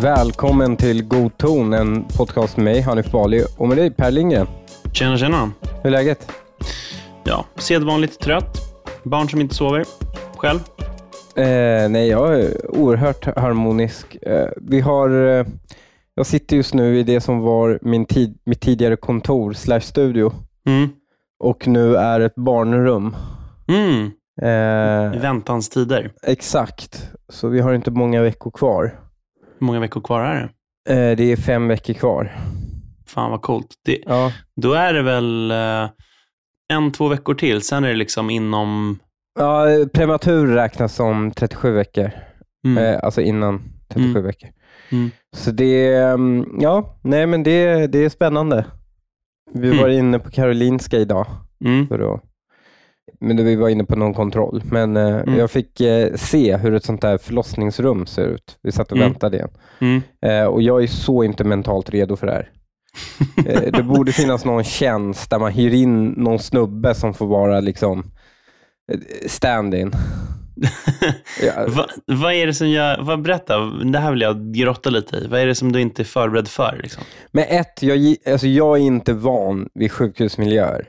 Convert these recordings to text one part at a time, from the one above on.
Välkommen till God ton, en podcast med mig, Hanif Bali, och med dig, Per Lindgren. Tjena, tjena. Hur är läget? Ja, sedvanligt trött. Barn som inte sover. Själv? Eh, nej, jag är oerhört harmonisk. Eh, vi har, eh, jag sitter just nu i det som var min tid, mitt tidigare kontor slash studio Mm. Och nu är ett barnrum. Mm. Eh, I väntans tider. exakt, så vi har inte många veckor kvar. Hur många veckor kvar är det? Eh, det är fem veckor kvar. Fan vad coolt. Det, Ja, då är det väl eh, en, två veckor till. Sen är det liksom inom... ja prematur räknas som 37 veckor, Mm. eh, alltså innan 37 Mm. veckor. Mm. Så det, mm, ja, nej men det, det är spännande. Vi Mm. var inne på Karolinska idag. Mm. För att, men då vi var inne på någon kontroll. Men eh, Mm. jag fick eh, se hur ett sånt där förlossningsrum ser ut. Vi satt och Mm. väntade igen. Mm. Eh, och jag är så inte mentalt redo för det här. Eh, det borde finnas någon tjänst där man hyr in någon snubbe som får vara liksom eh, stand-in. Ja, Va, vad är det som gör... Vad, berätta, det här vill jag grotta lite i. Vad är det som du inte är förberedd för? Liksom? Men ett, jag, alltså jag är inte van vid sjukhusmiljöer.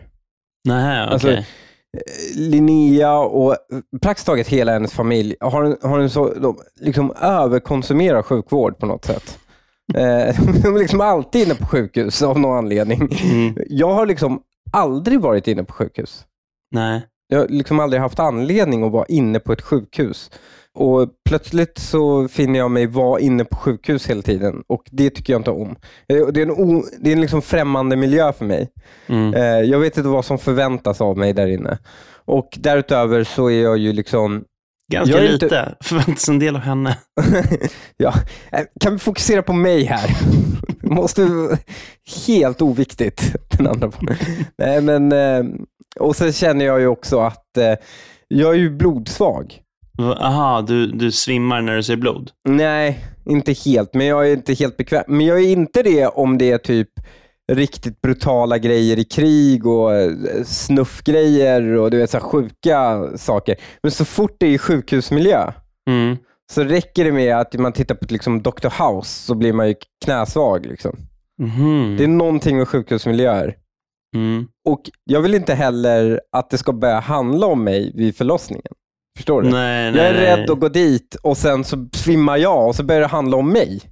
Nej, okej. Alltså, Linnea och praktiskt taget hela hennes familj har en, har en så, de liksom överkonsumerar sjukvård på något sätt. Eh, de är liksom alltid inne på sjukhus av någon anledning. Mm. Jag har liksom aldrig varit inne på sjukhus. Nej. Jag har liksom aldrig haft anledning att vara inne på ett sjukhus. Och Plötsligt så finner jag mig vara inne på sjukhus hela tiden och det tycker jag inte om. Eh, Det är en, o, det är en liksom främmande miljö för mig. Mm. Eh, Jag vet inte vad som förväntas av mig där inne. Och därutöver så är jag ju liksom... Ganska jag är inte- lite. Förväntas en del av henne. ja, eh, kan vi fokusera på mig här? Måste... Helt oviktigt. Den andra. Nej, men, och sen känner jag ju också att eh, jag är ju blodsvag. Va- Aha, du, du svimmar när du ser blod? Nej, inte helt. Men jag är inte helt bekväm. Men jag är inte det om det är typ riktigt brutala grejer i krig och eh, snuffgrejer och du vet, så sjuka saker. Men så fort det är i sjukhusmiljö Mm. så räcker det med att man tittar på liksom Dr. House så blir man ju knäsvag. Liksom. Mhm. Det är någonting med sjukhusmiljöer. Mm. Och jag vill inte heller att det ska börja handla om mig vid förlossningen. Förstår du? Nej, nej, jag är rädd att gå dit och sen så svimmar jag och så börjar det handla om mig.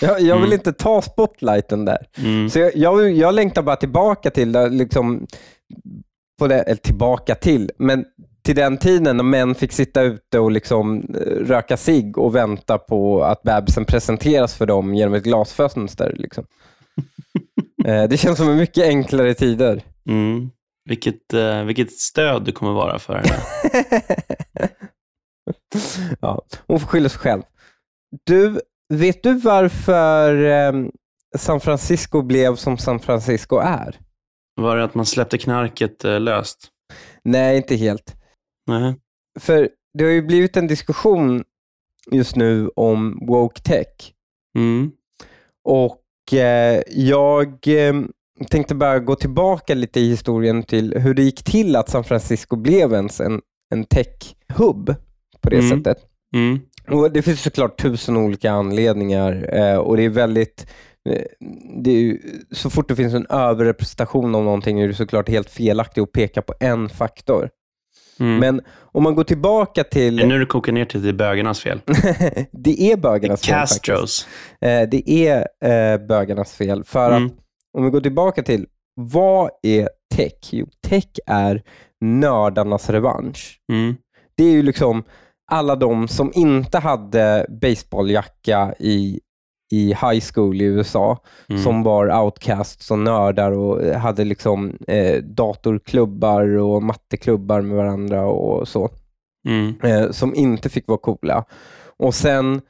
Jag, jag vill Mm. inte ta spotlighten där. mm. Så jag, jag, jag längtar bara tillbaka till, liksom, på det, eller tillbaka till, men till den tiden när män fick sitta ute och liksom röka sig och vänta på att bebisen presenteras för dem genom ett glasfönster. Liksom. Eh, det känns som en mycket enklare tider. Mm. Vilket, eh, vilket stöd du kommer vara för henne. ja, hon får skylla sig själv. Du, vet du varför eh, San Francisco blev som San Francisco är? Var det att man släppte knarket eh, löst? Nej, inte helt. Nej. För det har ju blivit en diskussion just nu om woke tech. Mm. Och jag eh, tänkte bara gå tillbaka lite i historien till hur det gick till att San Francisco blev ens en, en tech-hub på det Mm. sättet. Mm. Och Det finns såklart tusen olika anledningar eh, och det är väldigt eh, det ju, så fort det finns en överrepresentation av någonting är det såklart helt felaktigt att peka på en faktor. Mm. Men om man går tillbaka Det är till... nu du kokar ner till det är bögarnas fel. det är bögarnas fel. Castros. Eh, Det är eh, bögarnas fel. För Mm. att om vi går tillbaka till, vad är tech? Jo, tech är nördarnas revansch. Mm. Det är ju liksom alla de som inte hade baseballjacka i, i high school i USA, Mm. som var outcasts och nördar och hade liksom eh, datorklubbar och matteklubbar med varandra och så Mm. eh, som inte fick vara coola. Och sen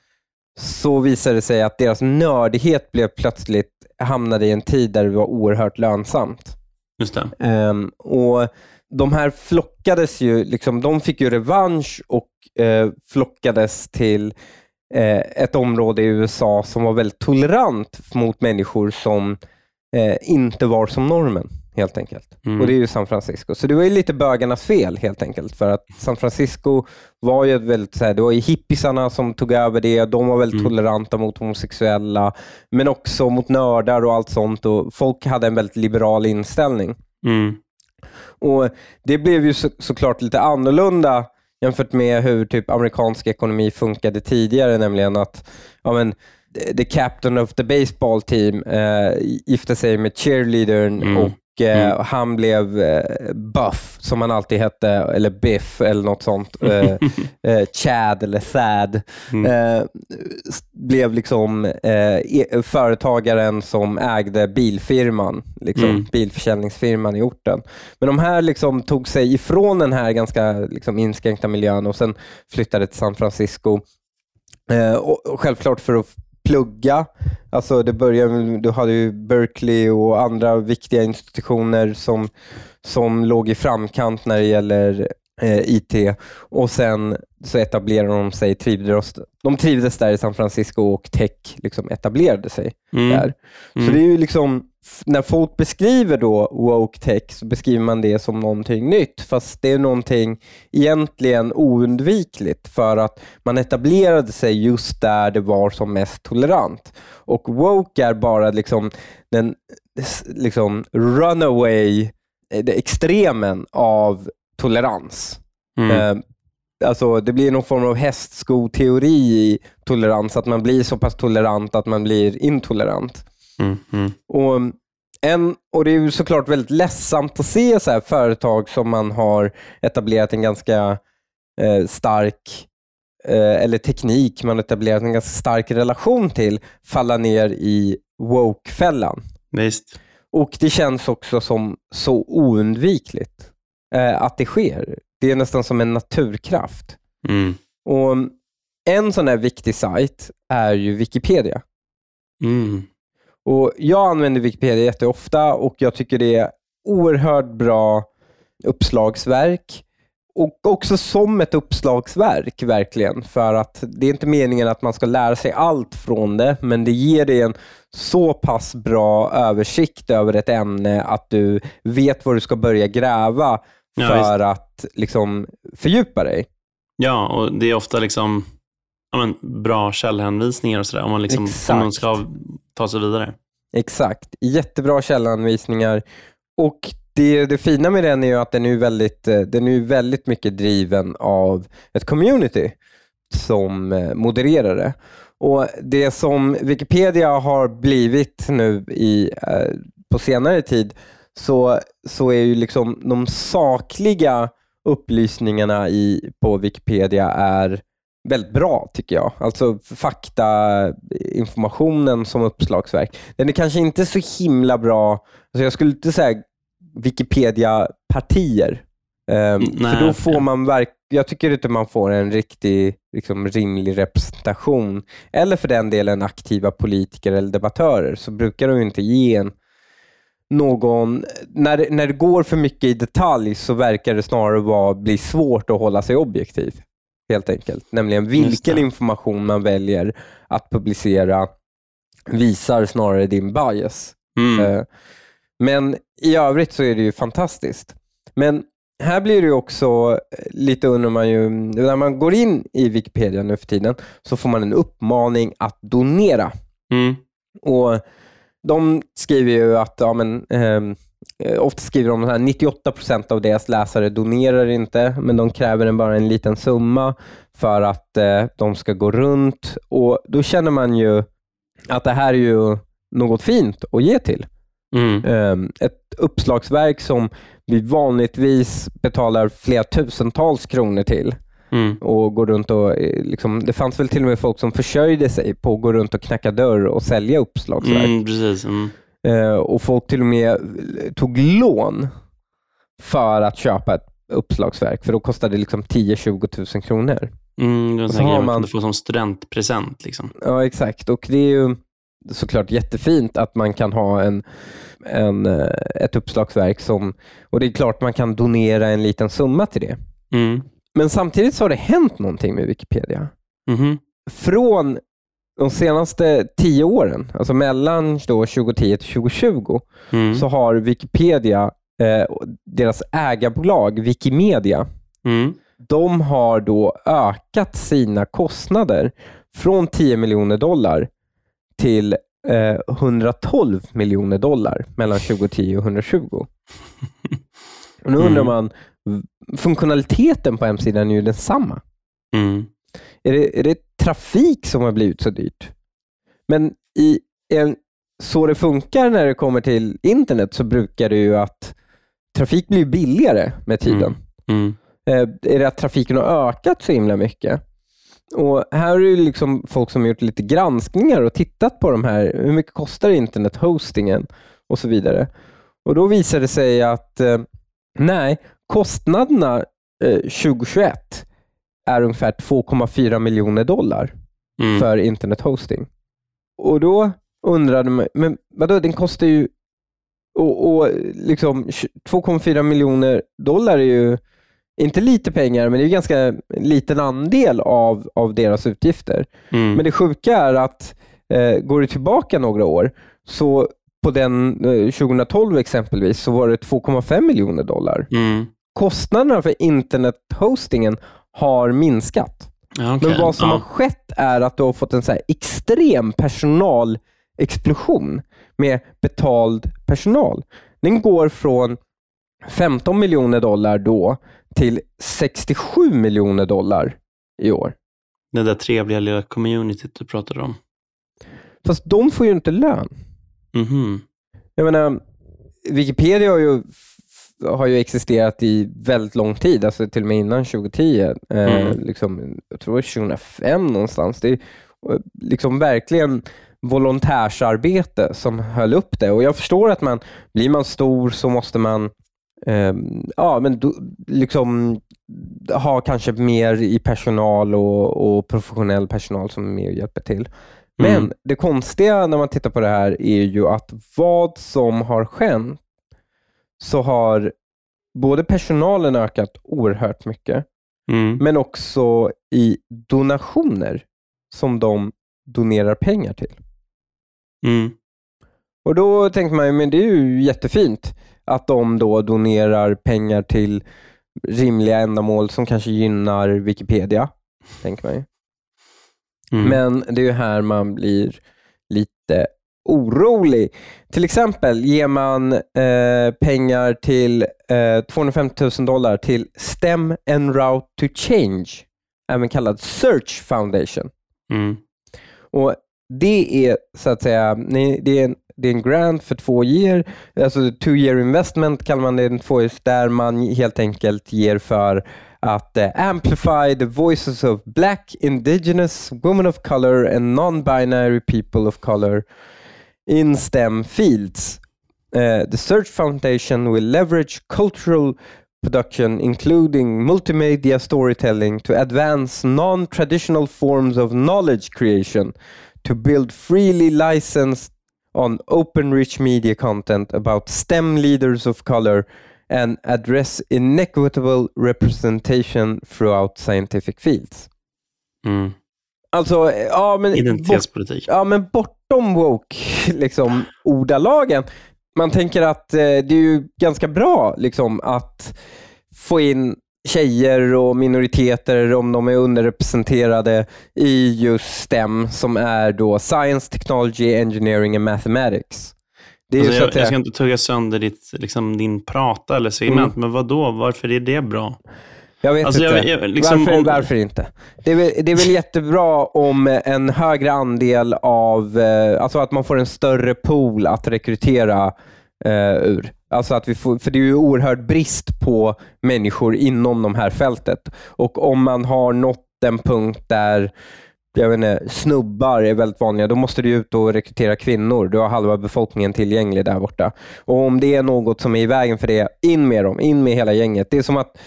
så visade det sig att deras nördighet blev plötsligt hamnade i en tid där det var oerhört lönsamt. Just. Ehm, och De här flockades ju, liksom, de fick ju revansch och eh, flockades till eh, ett område i USA som var väldigt tolerant mot människor som eh, inte var som normen, helt enkelt. Mm. Och det är ju San Francisco. Så det var ju lite bögarnas fel helt enkelt. För att San Francisco var ju väldigt, så här, det var ju hippisarna som tog över det. De var väldigt Mm. toleranta mot homosexuella, men också mot nördar och allt sånt. Och folk hade en väldigt liberal inställning. Mm. Och Det blev ju så, såklart lite annorlunda jämfört med hur typ amerikansk ekonomi funkade tidigare, nämligen att ja, men, the captain of the baseball team eh, gifte sig med cheerleadern Mm. och eh, Mm. han blev eh, Buff, som han alltid hette, eller Biff eller något sånt. Eh, eh, Chad eller Thad. Mm. Eh, blev liksom eh, e- företagaren som ägde bilfirman, liksom, Mm. bilförsäljningsfirman i orten. Men de här liksom tog sig ifrån den här ganska liksom, inskränkta miljön och sen flyttade till San Francisco. Eh, och, och självklart för att plugga. Alltså det började, du hade ju Berkeley och andra viktiga institutioner som, som låg i framkant när det gäller eh, IT. Och sen så etablerade de sig, trivdes, de trivdes där i San Francisco och tech liksom etablerade sig Mm. där. Så Mm. det är ju liksom, när folk beskriver då woke tech så beskriver man det som någonting nytt, fast det är någonting egentligen oundvikligt för att man etablerade sig just där det var som mest tolerant. Och woke är bara liksom den liksom runaway, eh, extremen av tolerans. Mm. Eh, Alltså, det blir någon form av hästskoteori i tolerans, att man blir så pass tolerant att man blir intolerant. Mm. Mm. Och, en, och Det är ju såklart väldigt ledsamt att se så här företag som man har etablerat en ganska eh, stark, eh, eller teknik man etablerat en ganska stark relation till, falla ner i woke-fällan. Visst. Och det känns också som så oundvikligt eh, att det sker. Det är nästan som en naturkraft. Mm. Och En sån här viktig sajt är ju Wikipedia. Mm. Och Jag använder Wikipedia jätteofta och jag tycker det är oerhört bra uppslagsverk. Och också som ett uppslagsverk, verkligen. För att det är inte meningen att man ska lära sig allt från det, men det ger dig en så pass bra översikt över ett ämne att du vet var du ska börja gräva Ja, för att liksom fördjupa dig. Ja, och det är ofta liksom ja, men, bra källhänvisningar och sådär. Om man, liksom, om man ska ta sig vidare. Exakt. Jättebra källanvisningar. Och det, det fina med den är ju att den är väldigt, eh, den är väldigt mycket driven av ett community som eh, modererar det. Och Det som Wikipedia har blivit nu i, eh, på senare tid så, så är ju liksom de sakliga upplysningarna i, på Wikipedia är väldigt bra tycker jag. Alltså faktainformationen som uppslagsverk. Den är kanske inte så himla bra, alltså jag skulle inte säga Wikipedia-partier. Nej, för då får man verk jag tycker inte man får en riktig liksom, rimlig representation. Eller för den delen aktiva politiker eller debattörer så brukar de inte ge en någon, när, när det går för mycket i detalj så verkar det snarare vara, bli svårt att hålla sig objektiv. Helt enkelt. Nämligen vilken information man väljer att publicera visar snarare din bias. Mm. Eh, Men i övrigt så är det ju fantastiskt. Men här blir det ju också eh, lite undrar man ju, när man går in i Wikipedia nu för tiden så får man en uppmaning att donera. Mm. Och De skriver ju att, ja, men, eh, ofta skriver de att 98 procent av deras läsare donerar inte, men de kräver en bara en liten summa för att eh, de ska gå runt. Och Då känner man ju att det här är ju något fint att ge till. Mm. Ehm, ett uppslagsverk som vi vanligtvis betalar flera tusentals kronor till Mm. och går runt och eh, liksom, det fanns väl till och med folk som försörjde sig på att gå runt och knacka dörr och sälja uppslagsverk. Mm, precis. Mm. Eh, och folk till och med eh, tog lån för att köpa ett uppslagsverk, för då kostade det liksom 10-20 000 kronor. Mm, det var en grej man man- kunde få som studentpresent. Liksom. Ja, exakt. Och det är ju såklart jättefint att man kan ha en, en, eh, ett uppslagsverk som, och det är klart man kan donera en liten summa till det. Mm. Men samtidigt så har det hänt någonting med Wikipedia. Mhm. Från de senaste tio åren, alltså mellan då 2010 till 2020, Mm. så har Wikipedia, eh, deras ägarbolag Wikimedia, Mm. de har då ökat sina kostnader från 10 miljoner dollar till eh, 112 miljoner dollar mellan 2010 och 2020. Och nu undrar Mm. man, funktionaliteten på hemsidan är ju densamma. Mm. Är det, är det trafik som har blivit så dyrt? Men i en, så det funkar när det kommer till internet så brukar det ju att trafik blir billigare med tiden. Mm. Eh, är det att trafiken har ökat så himla mycket? Och Här är det liksom folk som har gjort lite granskningar och tittat på de här. Hur mycket kostar internethostingen och så vidare. Och Då visar det sig att eh, nej, kostnaderna eh, 2021 är ungefär 2,4 miljoner dollar Mm. för internethosting. Och då undrade man, men vadå, den kostar ju och, och liksom 2,4 miljoner dollar är ju inte lite pengar, men det är ganska liten andel av, av deras utgifter. Mm. Men det sjuka är att eh, går du tillbaka några år, så på den eh, 2012 exempelvis, så var det 2,5 miljoner dollar. Mm. Kostnaderna för internethostingen har minskat. Ja, okej. Men vad som ja. har skett är att du har fått en så här extrem personalexplosion med betald personal. Den går från 15 miljoner dollar då till 67 miljoner dollar i år. Det där trevliga lilla communityt du pratade om. Fast de får ju inte lön. Mhm. Jag menar, Wikipedia har ju, har ju existerat i väldigt lång tid, alltså till och med innan 2010. Eh, Mm. liksom, jag tror det var 2005 någonstans. Det är eh, liksom verkligen volontärsarbete som höll upp det. Och Jag förstår att man, blir man stor så måste man eh, ja, men do, liksom ha kanske mer i personal och, och professionell personal som är med och hjälper till. Men Mm. det konstiga när man tittar på det här är ju att vad som har skett så har både personalen ökat oerhört mycket, Mm. men också i donationer som de donerar pengar till. Mm. Och Då tänker man ju, men det är ju jättefint att de då donerar pengar till rimliga ändamål som kanske gynnar Wikipedia, tänker man ju. Mm. Men det är ju här man blir lite orolig. Till exempel ger man eh, pengar till eh, 250 000 dollar till STEM en Route to Change, även kallad Search Foundation. Mm. Och Det är så att säga, det är en, det är en grant för två år, alltså two year investment kallar man det, en två years, där man helt enkelt ger för att eh, amplify the voices of black, indigenous, women of color and non-binary people of color in STEM fields. Uh, the Search Foundation will leverage cultural production, including multimedia storytelling, to advance non traditional forms of knowledge creation, to build freely licensed on open rich media content about STEM leaders of color and address inequitable representation throughout scientific fields. Mm. Alltså, ja men, bort, Identitetspolitik. ja, men bortom woke, liksom, ordalagen. Man tänker att eh, det är ju ganska bra liksom, att få in tjejer och minoriteter om de är underrepresenterade i just STEM som är då Science, Technology, Engineering and Mathematics. Det är Alltså, jag, jag ska inte tugga sönder ditt, liksom, din prata eller segment, Mm. men vad då? Varför är det bra? Jag vet Alltså, inte. jag- jag- liksom varför, om- varför inte? Det är, väl, det är väl jättebra om en högre andel av, eh, alltså att man får en större pool att rekrytera eh, ur. Alltså att vi får, för det är ju oerhörd brist på människor inom de här fältet. Och om man har nått en punkt där jag vet inte, snubbar är väldigt vanliga, då måste du ut och rekrytera kvinnor. Du har halva befolkningen tillgänglig där borta. Och Om det är något som är i vägen för det, in med dem. In med hela gänget. Det är som att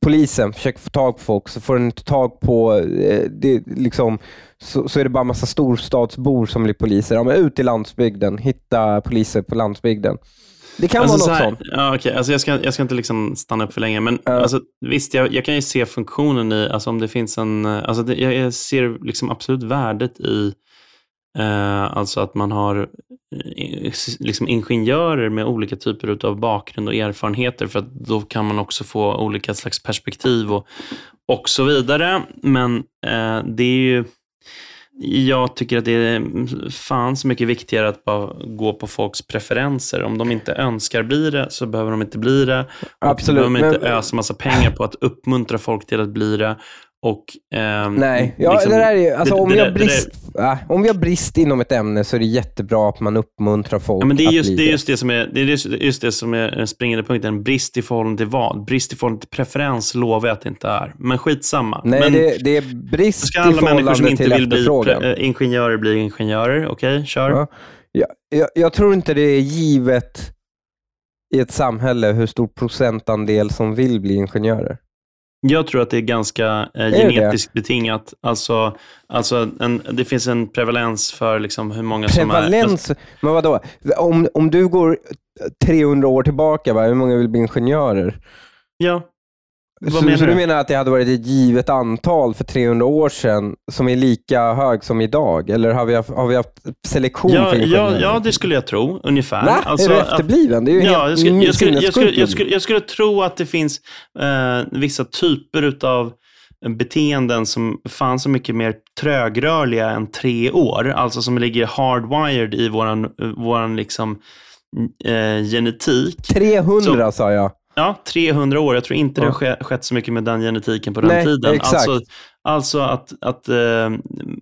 polisen försöker få tag på folk, så får den inte tag på, eh, det, liksom, så, så är det bara massa storstadsbor som blir poliser. Ja, men ut i landsbygden, hitta poliser på landsbygden. Det kan Alltså, så vara något här, sånt. ja, okej. alltså, jag, ska, jag ska inte liksom stanna upp för länge, men Ja. alltså, visst, jag, jag kan ju se funktionen i, alltså, om det finns en, alltså, det, jag, ser liksom absolut värdet i Eh, alltså att man har eh, liksom ingenjörer med olika typer av bakgrund och erfarenheter för att då kan man också få olika slags perspektiv och, och så vidare. Men eh, det är ju jag tycker att det är fan så mycket viktigare att bara gå på folks preferenser. Om de inte önskar bli det så behöver de inte bli det. Och Absolut. behöver man inte ösa massa pengar på att uppmuntra folk till att bli det. Och, ehm, Nej, ja, liksom- det där är, ju- alltså, det- om, det där- där- brist, äh, om brist inom ett ämne så är det jättebra att man uppmuntrar folk Ja, men det är att just bli det, är just det som är, det är just, just det som är den springande punkten. Brist i förhållande till vad? Brist i förhållande till preferens lovar jag att det inte är. Men skitsamma. Nej, men det, det är brist ska i alla människor som inte vill bli pre- eh, ingenjörer bli ingenjörer? Okej, kör. Ja. Ja, jag, jag tror inte det är givet i ett samhälle hur stor procentandel som vill bli ingenjörer. Jag tror att det är ganska eh, det? genetiskt betingat. Alltså, alltså en, det finns en prevalens för liksom hur många som är... Prevalens, men vadå? Om, om du går 300 år tillbaka, va? hur många vill bli ingenjörer? Ja. Vad så, menar så du? du menar att det hade varit ett givet antal för 300 år sedan som är lika hög som idag? Eller har vi haft, har vi haft selektion Ja, för ja, ja, det skulle jag tro. Ungefär. Va? Alltså, är du att- efterbliven? Det är ju Ja, helt jag skulle, jag, skulle, jag, skulle, jag, skulle, jag skulle tro att det finns eh, vissa typer av beteenden som fan så mycket mer trögrörliga än tre år. Alltså som ligger hardwired i våran, våran liksom, eh, genetik. 300 sa jag. Ja, 300 år. Jag tror inte det Ja. har skett, så mycket med den genetiken på den Nej, tiden. exakt. Alltså, alltså att, att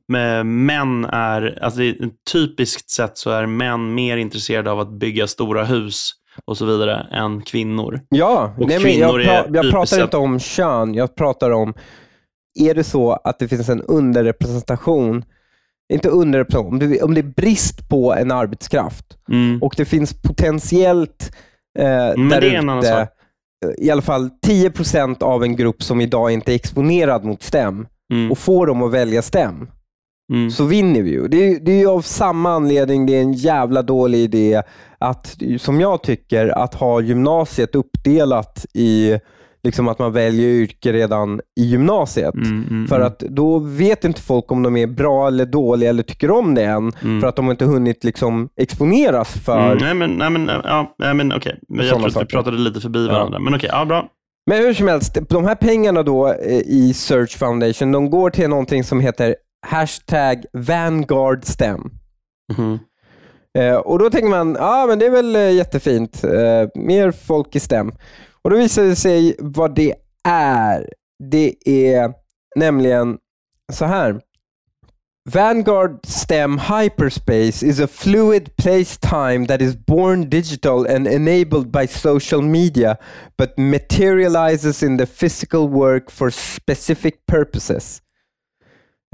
med män är, alltså det typiskt sett så är män mer intresserade av att bygga stora hus och så vidare än kvinnor. Ja, Och nej, men jag, kvinnor pra- jag pratar inte om kön. Jag pratar om, är det så att det finns en underrepresentation, inte underrepresentation, om det, om det är brist på en arbetskraft Mm. och det finns potentiellt eh, Men där det är en annan sak. I alla fall 10% av en grupp som idag inte är exponerad mot STEM Mm. och får dem att välja STEM, Mm. så vinner vi ju. Det är, det är av samma anledning det är en jävla dålig idé att, som jag tycker, att ha gymnasiet uppdelat i liksom att man väljer yrke redan i gymnasiet. Mm, mm, För mm. att då vet inte folk om de är bra eller dåliga eller tycker om det än. Mm. För att de inte hunnit liksom exponeras för. Mm, nej, men, nej, men, ja, nej, men okej. Men Jag tror att vi pratade lite förbi varandra. Men okej, ja, bra. Men hur som helst, de här pengarna då eh, i Search Foundation, de går till någonting som heter hashtag Vanguard STEM. Mhm. Eh, och då tänker man, ja men det är väl eh, jättefint. Eh, mer folk i STEM. Och då visade det sig vad det är. Det är nämligen så här. Vanguard STEM hyperspace is a fluid place-time that is born digital and enabled by social media but materializes in the physical work for specific purposes.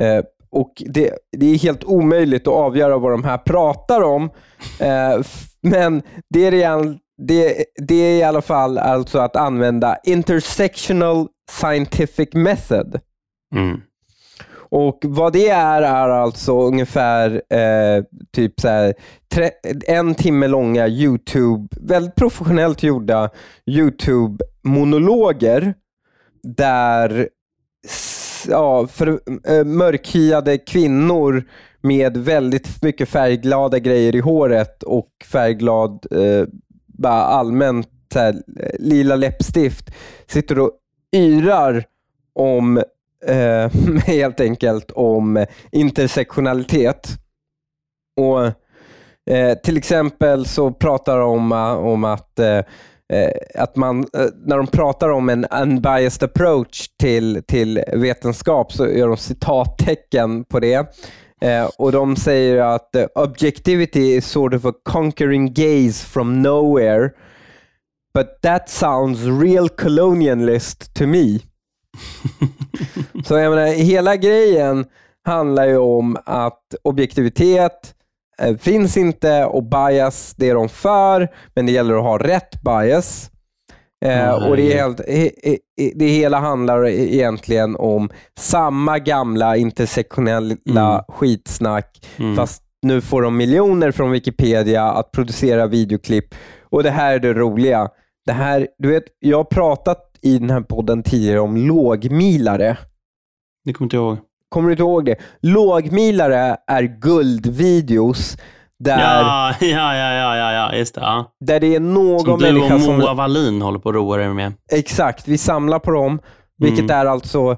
Eh, och det, det är helt omöjligt att avgöra vad de här pratar om. Eh, men det är, i det, det är i alla fall alltså att använda intersectional scientific method. Mm. Och vad det är är alltså ungefär eh, typ så här, tre, en timme långa YouTube, väldigt professionellt gjorda YouTube-monologer där ja, för, eh, mörkhyade kvinnor med väldigt mycket färgglada grejer i håret och färgglad, eh, bara allmänt här, eh, lila läppstift sitter och yrar om eh, helt enkelt om intersektionalitet. Och eh, Till exempel så pratar de om, eh, om att, eh, eh, att man, eh, när de pratar om en unbiased approach till, till vetenskap så gör de citattecken på det. Eh, och De säger att eh, objectivity is sort of a conquering gaze from nowhere but that sounds real colonialist to me. Så jag menar, hela grejen handlar ju om att objektivitet eh, finns inte och bias, det är de för, men det gäller att ha rätt bias. Eh, och det, är helt, he, he, det hela handlar e- egentligen om samma gamla intersektionella Mm. skitsnack, Mm. fast nu får de miljoner från Wikipedia att producera videoklipp. Och det här är det roliga. Det här, du vet, jag har pratat i den här podden tidigare om lågmilare. Det kommer inte jag ihåg. Kommer du inte ihåg det? Lågmilare är guldvideos där, Ja, ja, ja, ja, ja, just det. Ja. där det är någon Som du människa och som... Moa Wallin håller på att roa er med. Exakt, vi samlar på dem, vilket Mm. är alltså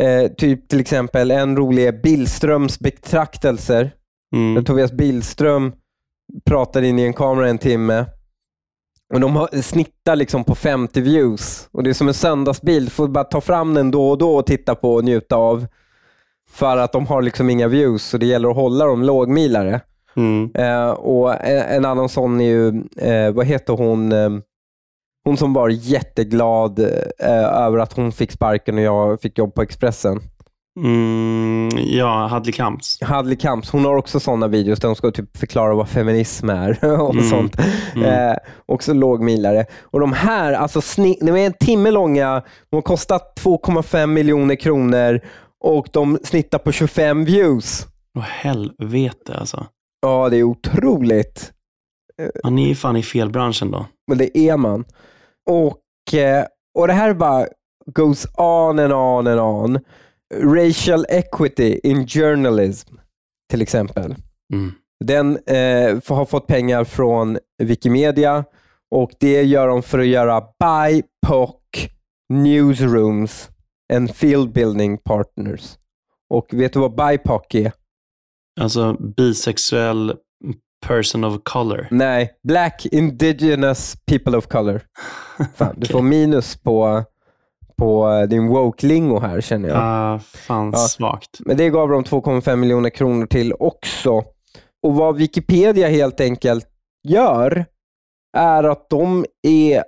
eh, typ till exempel en rolig är Billströms betraktelser. Där Mm. Tobias Billström pratar in i en kamera en timme. Och De har, snittar liksom på 50 views. Och Det är som en söndagsbild. Du får bara ta fram den då och då och titta på och njuta av. För att de har liksom inga views, så det gäller att hålla dem lågmilare. Mm. Eh, och en, en annan sån är ju, eh, vad heter hon, eh, hon som var jätteglad eh, över att hon fick sparken och jag fick jobb på Expressen. Mm, ja, Hadley Kamps. Hadley Kamps, hon har också sådana videos där hon ska typ förklara vad feminism är och Mm. sånt. Mm. Eh, också lågmilare. Och de här, alltså de är en timme långa, de har kostat 2,5 miljoner kronor och de snittar på 25 views. Åh helvete alltså. Ja, det är otroligt. Man är ju fan i fel branschen då. Men det är man. Och, eh, och det här bara goes on and on and on. Racial equity in journalism, till exempel. Mm. Den eh, har fått pengar från Wikimedia och det gör de för att göra BIPOC newsrooms and field building partners. Och vet du vad BIPOC är? Alltså bisexuell person of color. Nej, Black Indigenous People of Color. Fan, Du Okej. får minus på, på din woke-lingo här känner jag. Ah, fan Ja. svagt. Men det gav de 2,5 miljoner kronor till också. Och vad Wikipedia helt enkelt gör är att de är,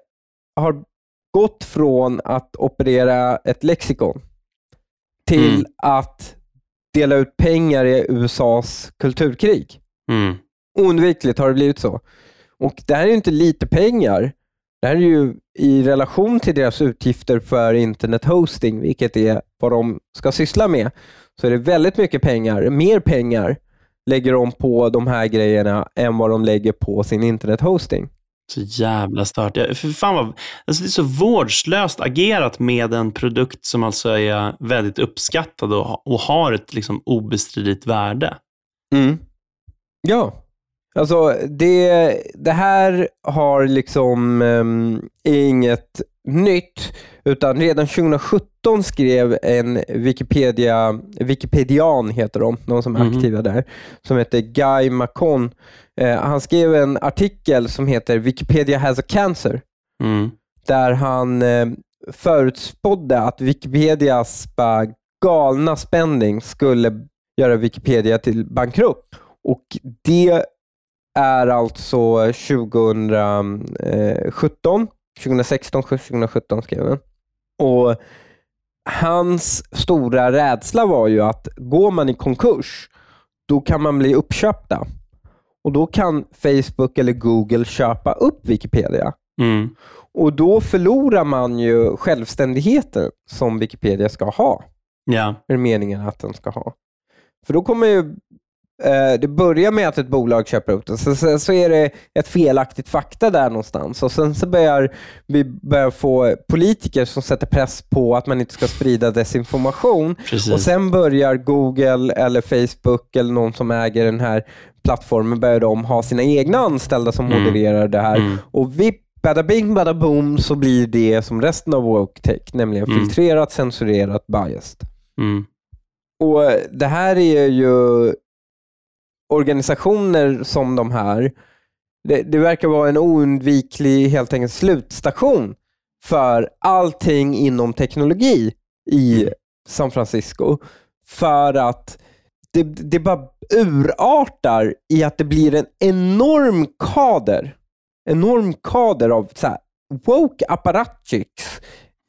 har gått från att operera ett lexikon till Mm. att dela ut pengar i USAs kulturkrig. Mm. Oundvikligt har det blivit så. Och det här är ju inte lite pengar. Det här är ju i relation till deras utgifter för internet hosting, vilket är vad de ska syssla med, så är det väldigt mycket pengar, mer pengar lägger de på de här grejerna än vad de lägger på sin internet hosting. Så jävla stört. Jag- För fan vad, alltså det är så vårdslöst agerat med en produkt som alltså är väldigt uppskattad och, och har ett liksom obestridligt värde. Mm. Ja, alltså det, det här har liksom um, inget nytt, utan redan 2017 skrev en Wikipedia, Wikipedian heter de, de som är Mhm. aktiva där, som heter Guy Macon. Eh, han skrev en artikel som heter Wikipedia has a cancer, Mm. där han eh, förutspådde att Wikipedias galna spending skulle göra Wikipedia till bankrutt. Och det är alltså 2017, 2016, 2017 skrev han. Och hans stora rädsla var ju att går man i konkurs, då kan man bli uppköpta. Och då kan Facebook eller Google köpa upp Wikipedia. Mm. Och då förlorar man ju självständigheten som Wikipedia ska ha. Ja. Är meningen att den ska ha. För då kommer ju det börjar med att ett bolag köper upp den, så, så, så är det ett felaktigt fakta där någonstans och sen så börjar vi börjar få politiker som sätter press på att man inte ska sprida desinformation Precis. och sen börjar Google eller Facebook eller någon som äger den här plattformen börjar de ha sina egna anställda som Mm. modererar det här Mm. och vipp, bada bing, bada boom så blir det som resten av woke tech, nämligen Mm. filtrerat, censurerat, biased. Mm. Och Det här är ju organisationer som de här. Det, det verkar vara en oundviklig helt enkelt slutstation för allting inom teknologi i Mm. San Francisco. För att det, det bara urartar i att det blir en enorm kader. Enorm kader av så här, woke apparatchiks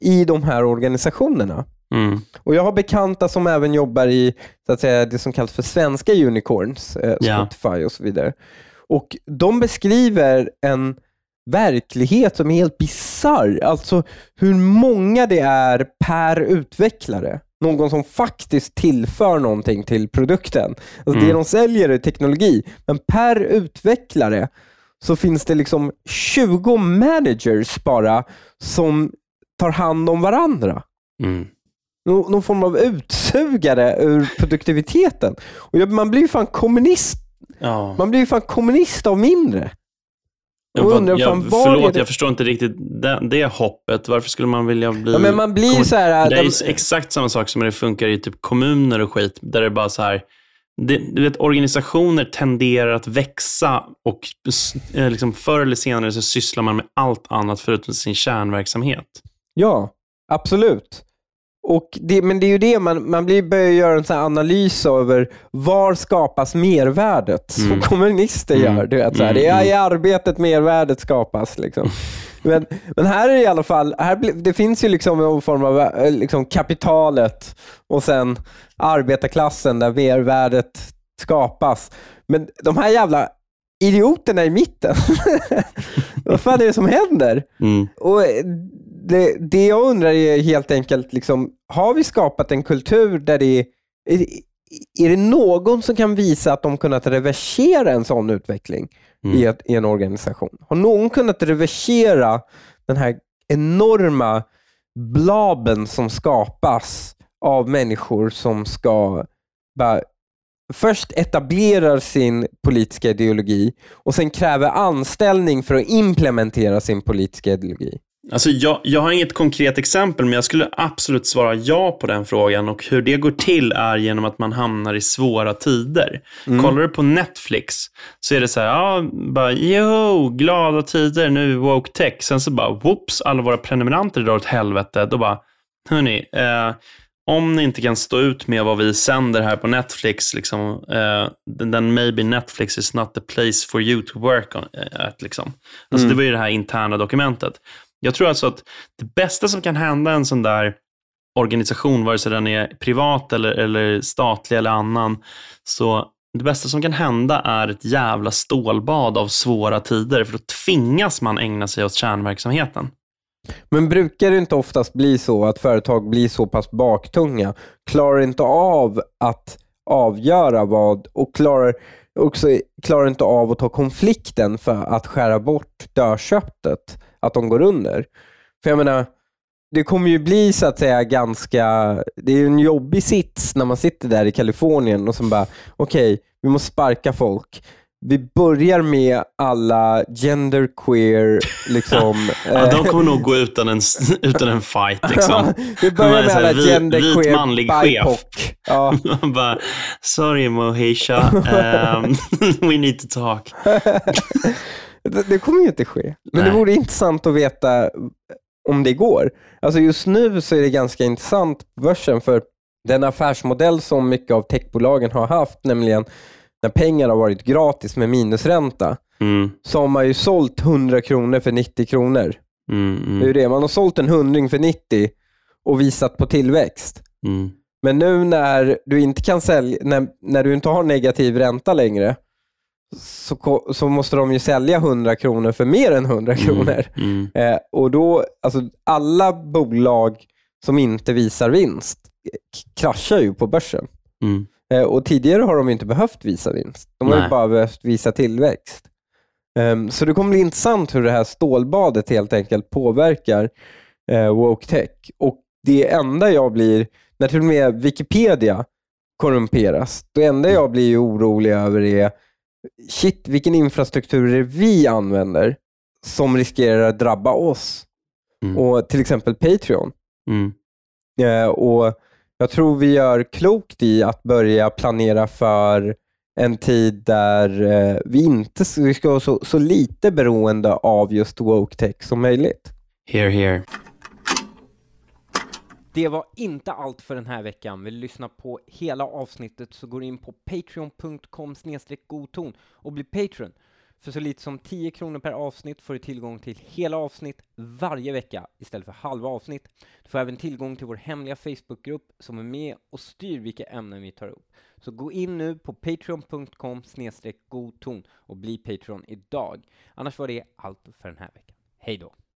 i de här organisationerna. Mm. Och Jag har bekanta som även jobbar i så att säga, det som kallas för svenska unicorns, eh. Spotify och så vidare. Och De beskriver en verklighet som är helt bizarr. Alltså hur många det är per utvecklare. Någon som faktiskt tillför någonting till produkten. Alltså Det Mm. de säljer är teknologi, men per utvecklare så finns det liksom 20 managers bara som tar hand om varandra Mm. Någon, någon form av dammsugare ur produktiviteten. Och man blir ju fan kommunist. Ja. Man blir ju fan kommunist av mindre. Jag, undrar jag, fan, förlåt, det- jag förstår inte riktigt det, det hoppet. Varför skulle man vilja bli... Ja, men man blir så här... Det är de- exakt samma sak som det funkar i typ kommuner och skit, där det är bara så här, det, du vet, organisationer tenderar att växa och eh, liksom förr eller senare så sysslar man med allt annat förutom sin kärnverksamhet. Ja, absolut. Och det, men det är ju det, man, man blir, börjar göra en sån analys över var skapas mervärdet? Som Mm. kommunister Mm. gör. Du vet, så här, Mm, det är mm. i arbetet mervärdet skapas. Liksom. men, men här är det i alla fall, här, det finns ju liksom någon form av eh, liksom kapitalet och sen arbetarklassen där mervärdet skapas. Men de här jävla idioterna i mitten, vad fan är det som händer? Mm. Och det, det jag undrar är helt enkelt, liksom, har vi skapat en kultur där det är, är, det någon som kan visa att de kunnat reversera en sån utveckling Mm. i, ett, i en organisation? Har någon kunnat reversera den här enorma blaben som skapas av människor som ska bara först etablerar sin politiska ideologi och sen kräver anställning för att implementera sin politiska ideologi. Alltså jag, jag har inget konkret exempel, men jag skulle absolut svara ja på den frågan. Och hur det går till är genom att man hamnar i svåra tider. Mm. Kollar du på Netflix så är det så här, ja, bara, jo, glada tider, nu woke tech. Sen så bara, whoops, alla våra prenumeranter drar åt helvete. Då bara, hörni, eh, om ni inte kan stå ut med vad vi sänder här på Netflix, liksom, eh, then maybe Netflix is not the place for you to work on. Eh, at, liksom. alltså, Mm. Det var ju det här interna dokumentet. Jag tror alltså att det bästa som kan hända en sån där organisation, vare sig den är privat eller, eller statlig eller annan, så det bästa som kan hända är ett jävla stålbad av svåra tider, för då tvingas man ägna sig åt kärnverksamheten. Men brukar det inte oftast bli så att företag blir så pass baktunga, klarar inte av att avgöra vad och klarar också klarar inte av att ta konflikten för att skära bort dörrköttet, att de går under. För jag menar, det kommer ju bli så att säga ganska, det är ju en jobbig sits när man sitter där i Kalifornien och som bara, okej, vi måste sparka folk. Vi börjar med alla genderqueer, liksom. Ja, de eh, kommer nog gå utan en, utan en fight. Liksom. vi börjar med alla genderqueer, vit manlig chef. Ja. Bara, sorry Mohisha, um, we need to talk. Det, det kommer ju inte ske. Men det Nej. vore intressant att veta om det går. Alltså just nu så är det ganska intressant på börsen för den affärsmodell som mycket av techbolagen har haft, nämligen när pengar har varit gratis med minusränta, Mm, så har man ju sålt 100 kronor för 90 kronor. mm, Det är mm, det. Man har sålt en hundring för 90 och visat på tillväxt. mm. Men nu när du inte kan sälja, när, när du inte har negativ ränta längre, så, så måste de ju sälja 100 kronor för mer än 100 kronor. Mm, Eh, och då, alltså alla bolag som inte visar vinst kraschar ju på börsen. mm. Eh, och tidigare har de inte behövt visa vinst. De har bara behövt visa tillväxt. Ehm, så det kommer bli intressant hur det här stålbadet helt enkelt påverkar uh, woke tech. Och det enda jag blir, när till och med Wikipedia korrumperas, det enda jag blir orolig över är shit, vilken infrastruktur är det vi använder som riskerar att drabba oss? Mm. Och till exempel Patreon. Mm. Eh, och Jag tror vi gör klokt i att börja planera för en tid där eh, vi inte vi ska vara så, så lite beroende av just woke tech som möjligt. Here, here. Det var inte allt för den här veckan. Vill du lyssna på hela avsnittet så går du in på patreon.com godton och bli Patreon. För så lite som 10 kronor per avsnitt får du tillgång till hela avsnitt varje vecka istället för halva avsnitt. Du får även tillgång till vår hemliga Facebookgrupp som är med och styr vilka ämnen vi tar upp. Så gå in nu på patreon.com godton och bli Patreon idag. Annars var det allt för den här veckan. Hej då!